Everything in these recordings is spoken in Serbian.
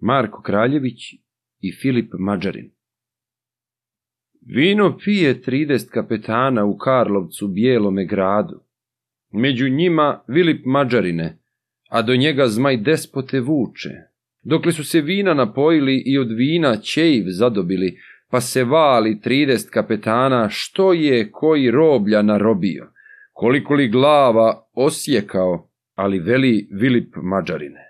Marko Kraljević i Filip Mađarin. Vino pije 30 kapetana u Karlovcu Bijelome gradu. Među njima Filip Mađarine, a do njega zmaj despote vuče. Dokle su se vina napojili i od vina ćeiv zadobili, pa se vali 30 kapetana što je koji roblja narobio, koliko li glava osjekao, ali veli Vilip Mađarine.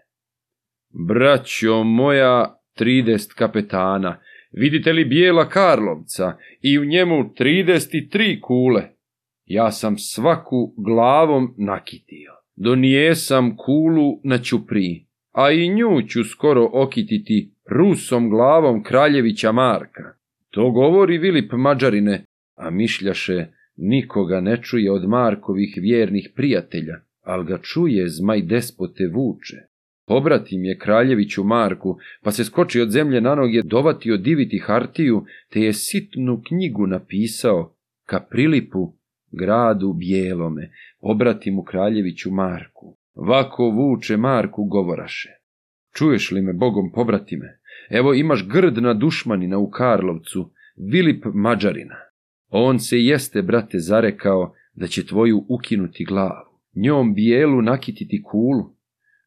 Braćo moja, tridest kapetana, vidite li bijela Karlovca i u njemu trideset tri kule? Ja sam svaku glavom nakitio. Donijesam kulu na čupri, a i nju ću skoro okititi rusom glavom kraljevića Marka. To govori Vilip Mađarine, a mišljaše nikoga ne čuje od Markovih vjernih prijatelja, al ga čuje zmaj despote vuče. Obratim je kraljeviću Marku, pa se skoči od zemlje na noge, dovatio diviti hartiju, te je sitnu knjigu napisao ka prilipu gradu bijelome, mu kraljeviću Marku. Vako vuče Marku govoraše. Čuješ li me, Bogom pobratime? Evo imaš grdna dušmanina u Karlovcu, Vilip Mađarina. On se jeste, brate, zarekao da će tvoju ukinuti glavu, njom bijelu nakititi kulu,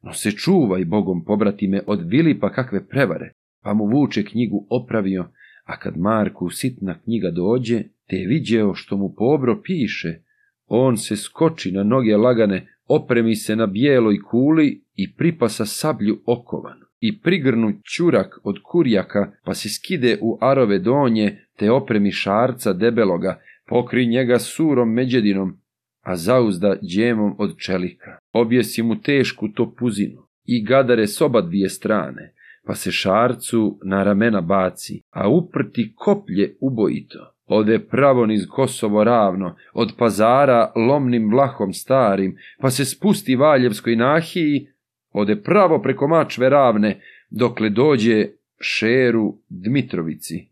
no se čuvaj Bogom pobratime od Vilipa kakve prevare, pa mu vuče knjigu opravio, a kad Marku sitna knjiga dođe, te je viđeo što mu pobro piše, on se skoči na noge lagane, opremi se na bijeloj kuli i pripasa sablju okovanu i prigrnu čurak od kurjaka, pa se skide u arove donje, te opremi šarca debeloga, pokri njega surom međedinom, a zauzda djemom od čelika. Objesi mu tešku to puzinu i gadare s oba dvije strane, pa se šarcu na ramena baci, a uprti koplje ubojito. Ode pravo niz Kosovo ravno, od pazara lomnim vlahom starim, pa se spusti Valjevskoj nahiji, ode pravo preko mačve ravne, dokle dođe šeru Dmitrovici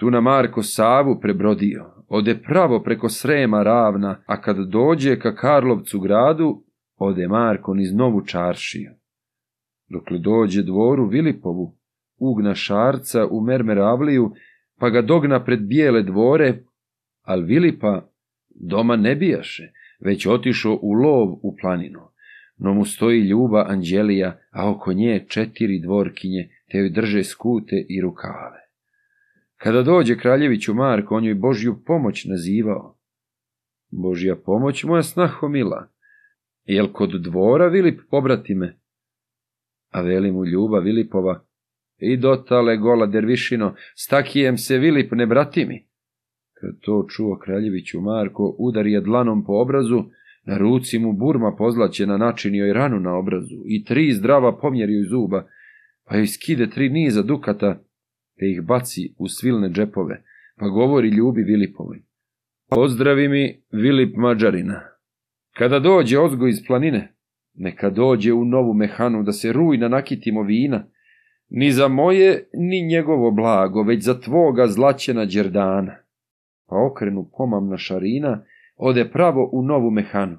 tu na Marko Savu prebrodio, ode pravo preko Srema ravna, a kad dođe ka Karlovcu gradu, ode Marko niz novu čaršiju. Dokle dođe dvoru Vilipovu, ugna šarca u Mermeravliju, pa ga dogna pred bijele dvore, ali Vilipa doma ne bijaše, već otišo u lov u planinu. No mu stoji ljuba Anđelija, a oko nje četiri dvorkinje, te joj drže skute i rukave. Kada dođe kraljeviću Marko, on joj Božju pomoć nazivao. Božja pomoć moja snaho mila, jel kod dvora Vilip pobrati me? A veli mu ljuba Vilipova, i dotale gola dervišino, stakijem se Vilip ne brati mi. Kad to čuo kraljeviću Marko, udar je dlanom po obrazu, na ruci mu burma pozlaćena načinio je ranu na obrazu i tri zdrava pomjerio iz zuba, pa joj skide tri niza dukata, te ih baci u svilne džepove, pa govori ljubi Vilipovi. Pozdravi mi Vilip Mađarina. Kada dođe ozgo iz planine, neka dođe u novu mehanu da se rujna nakitimo vina, ni za moje, ni njegovo blago, već za tvoga zlaćena džerdana. Pa okrenu pomamna šarina, ode pravo u novu mehanu.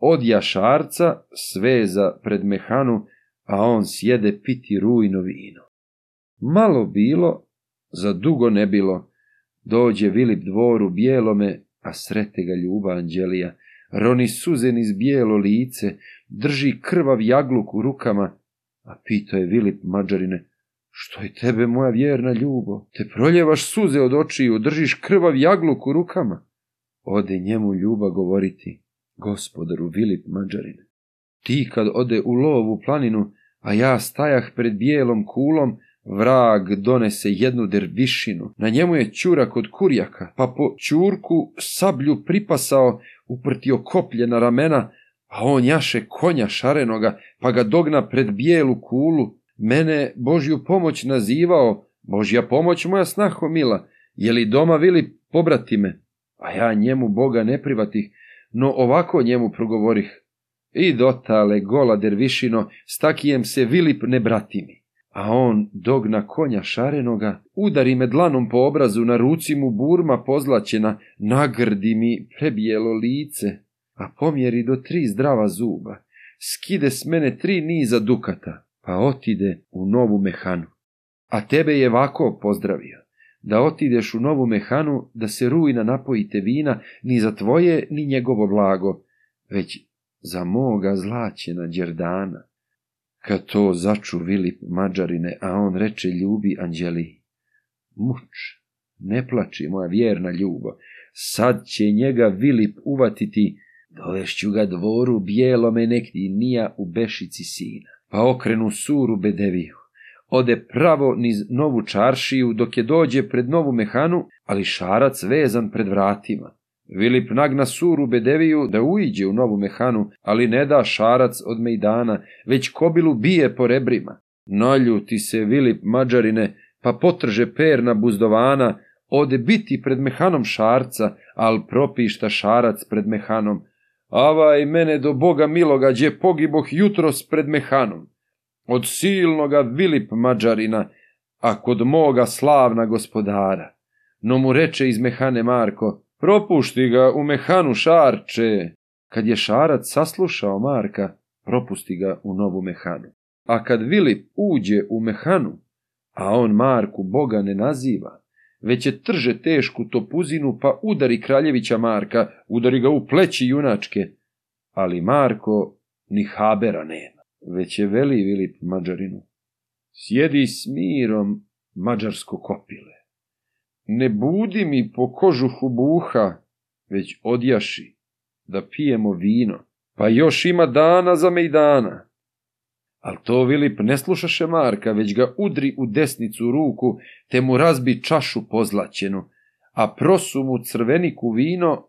Od jašarca sveza pred mehanu, a on sjede piti rujno vino. Malo bilo, za dugo ne bilo, dođe Vilip dvoru bijelome, a srete ga ljuba anđelija, roni suzen iz bijelo lice, drži krvav jagluk u rukama, a pita je Vilip mađarine, što je tebe moja vjerna ljubo, te proljevaš suze od očiju, držiš krvav jagluk u rukama. Ode njemu ljuba govoriti, gospodaru Vilip mađarine, ti kad ode u lovu planinu, a ja stajah pred bijelom kulom, Vrag donese jednu dervišinu. Na njemu je čurak od kurjaka, pa po čurku sablju pripasao, uprtio koplje na ramena, a on jaše konja šarenoga, pa ga dogna pred bijelu kulu. Mene Božju pomoć nazivao, Božja pomoć moja snaho mila, je li doma vili me, A ja njemu Boga ne privatih, no ovako njemu progovorih. I dotale gola dervišino, stakijem se Vilip ne mi a on dogna konja šarenoga, udari me dlanom po obrazu, na ruci mu burma pozlaćena nagrdi mi prebijelo lice, a pomjeri do tri zdrava zuba, skide s mene tri niza dukata, pa otide u novu mehanu. A tebe je vako pozdravio, da otideš u novu mehanu, da se rujna napojite vina, ni za tvoje, ni njegovo blago, već za moga zlaćena đerdana. Kad to začu Vilip Mađarine, a on reče ljubi Anđeli, muč, ne plači moja vjerna ljubo, sad će njega Vilip uvatiti, dovešću ga dvoru bijelome nekdje nija u bešici sina. Pa okrenu suru bedeviju, ode pravo niz novu čaršiju, dok je dođe pred novu mehanu, ali šarac vezan pred vratima. Vilip nagna suru Bedeviju da uiđe u novu mehanu, ali ne da šarac od mejdana, već kobilu bije po rebrima. Naljuti se Vilip Mađarine, pa potrže perna buzdovana, ode biti pred mehanom šarca, al propišta šarac pred mehanom. Avaj mene do boga miloga, gdje pogiboh jutros pred mehanom. Od silnoga Vilip Mađarina, a kod moga slavna gospodara. No mu reče iz mehane Marko, Propušti ga u mehanu šarče. Kad je šarac saslušao Marka, propusti ga u novu mehanu. A kad Vilip uđe u mehanu, a on Marku Boga ne naziva, već je trže tešku topuzinu pa udari kraljevića Marka, udari ga u pleći junačke. Ali Marko ni habera nema, već je veli Vilip Mađarinu. Sjedi s mirom mađarsko kopile. Ne budi mi po kožuhu buha, već odjaši, da pijemo vino, pa još ima dana za mejdana. Al to Vilip ne slušaše Marka, već ga udri u desnicu ruku, te mu razbi čašu pozlaćenu, a prosu mu crveniku vino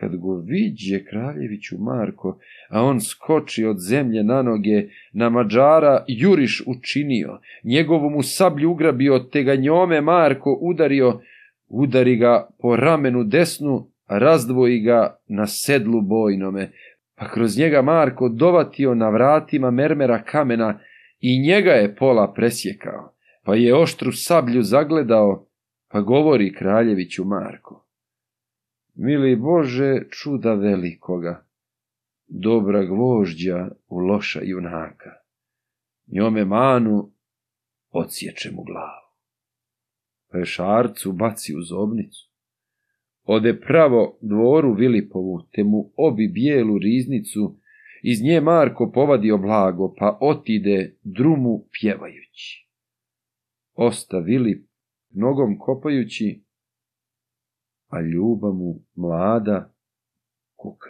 kad go viđe kraljeviću Marko, a on skoči od zemlje na noge, na Mađara juriš učinio, njegovu mu sablju ugrabio, te ga njome Marko udario, udari ga po ramenu desnu, a razdvoji ga na sedlu bojnome, pa kroz njega Marko dovatio na vratima mermera kamena i njega je pola presjekao, pa je oštru sablju zagledao, pa govori kraljeviću Marko. Mili Bože, čuda velikoga, dobra gvožđa u loša junaka. Njome manu odsječe mu glavu. Pešarcu baci u zobnicu. Ode pravo dvoru Vilipovu, te mu obi bijelu riznicu, iz nje Marko povadio blago, pa otide drumu pjevajući. Osta Vilip, nogom kopajući, a ljubav mu mlada kuka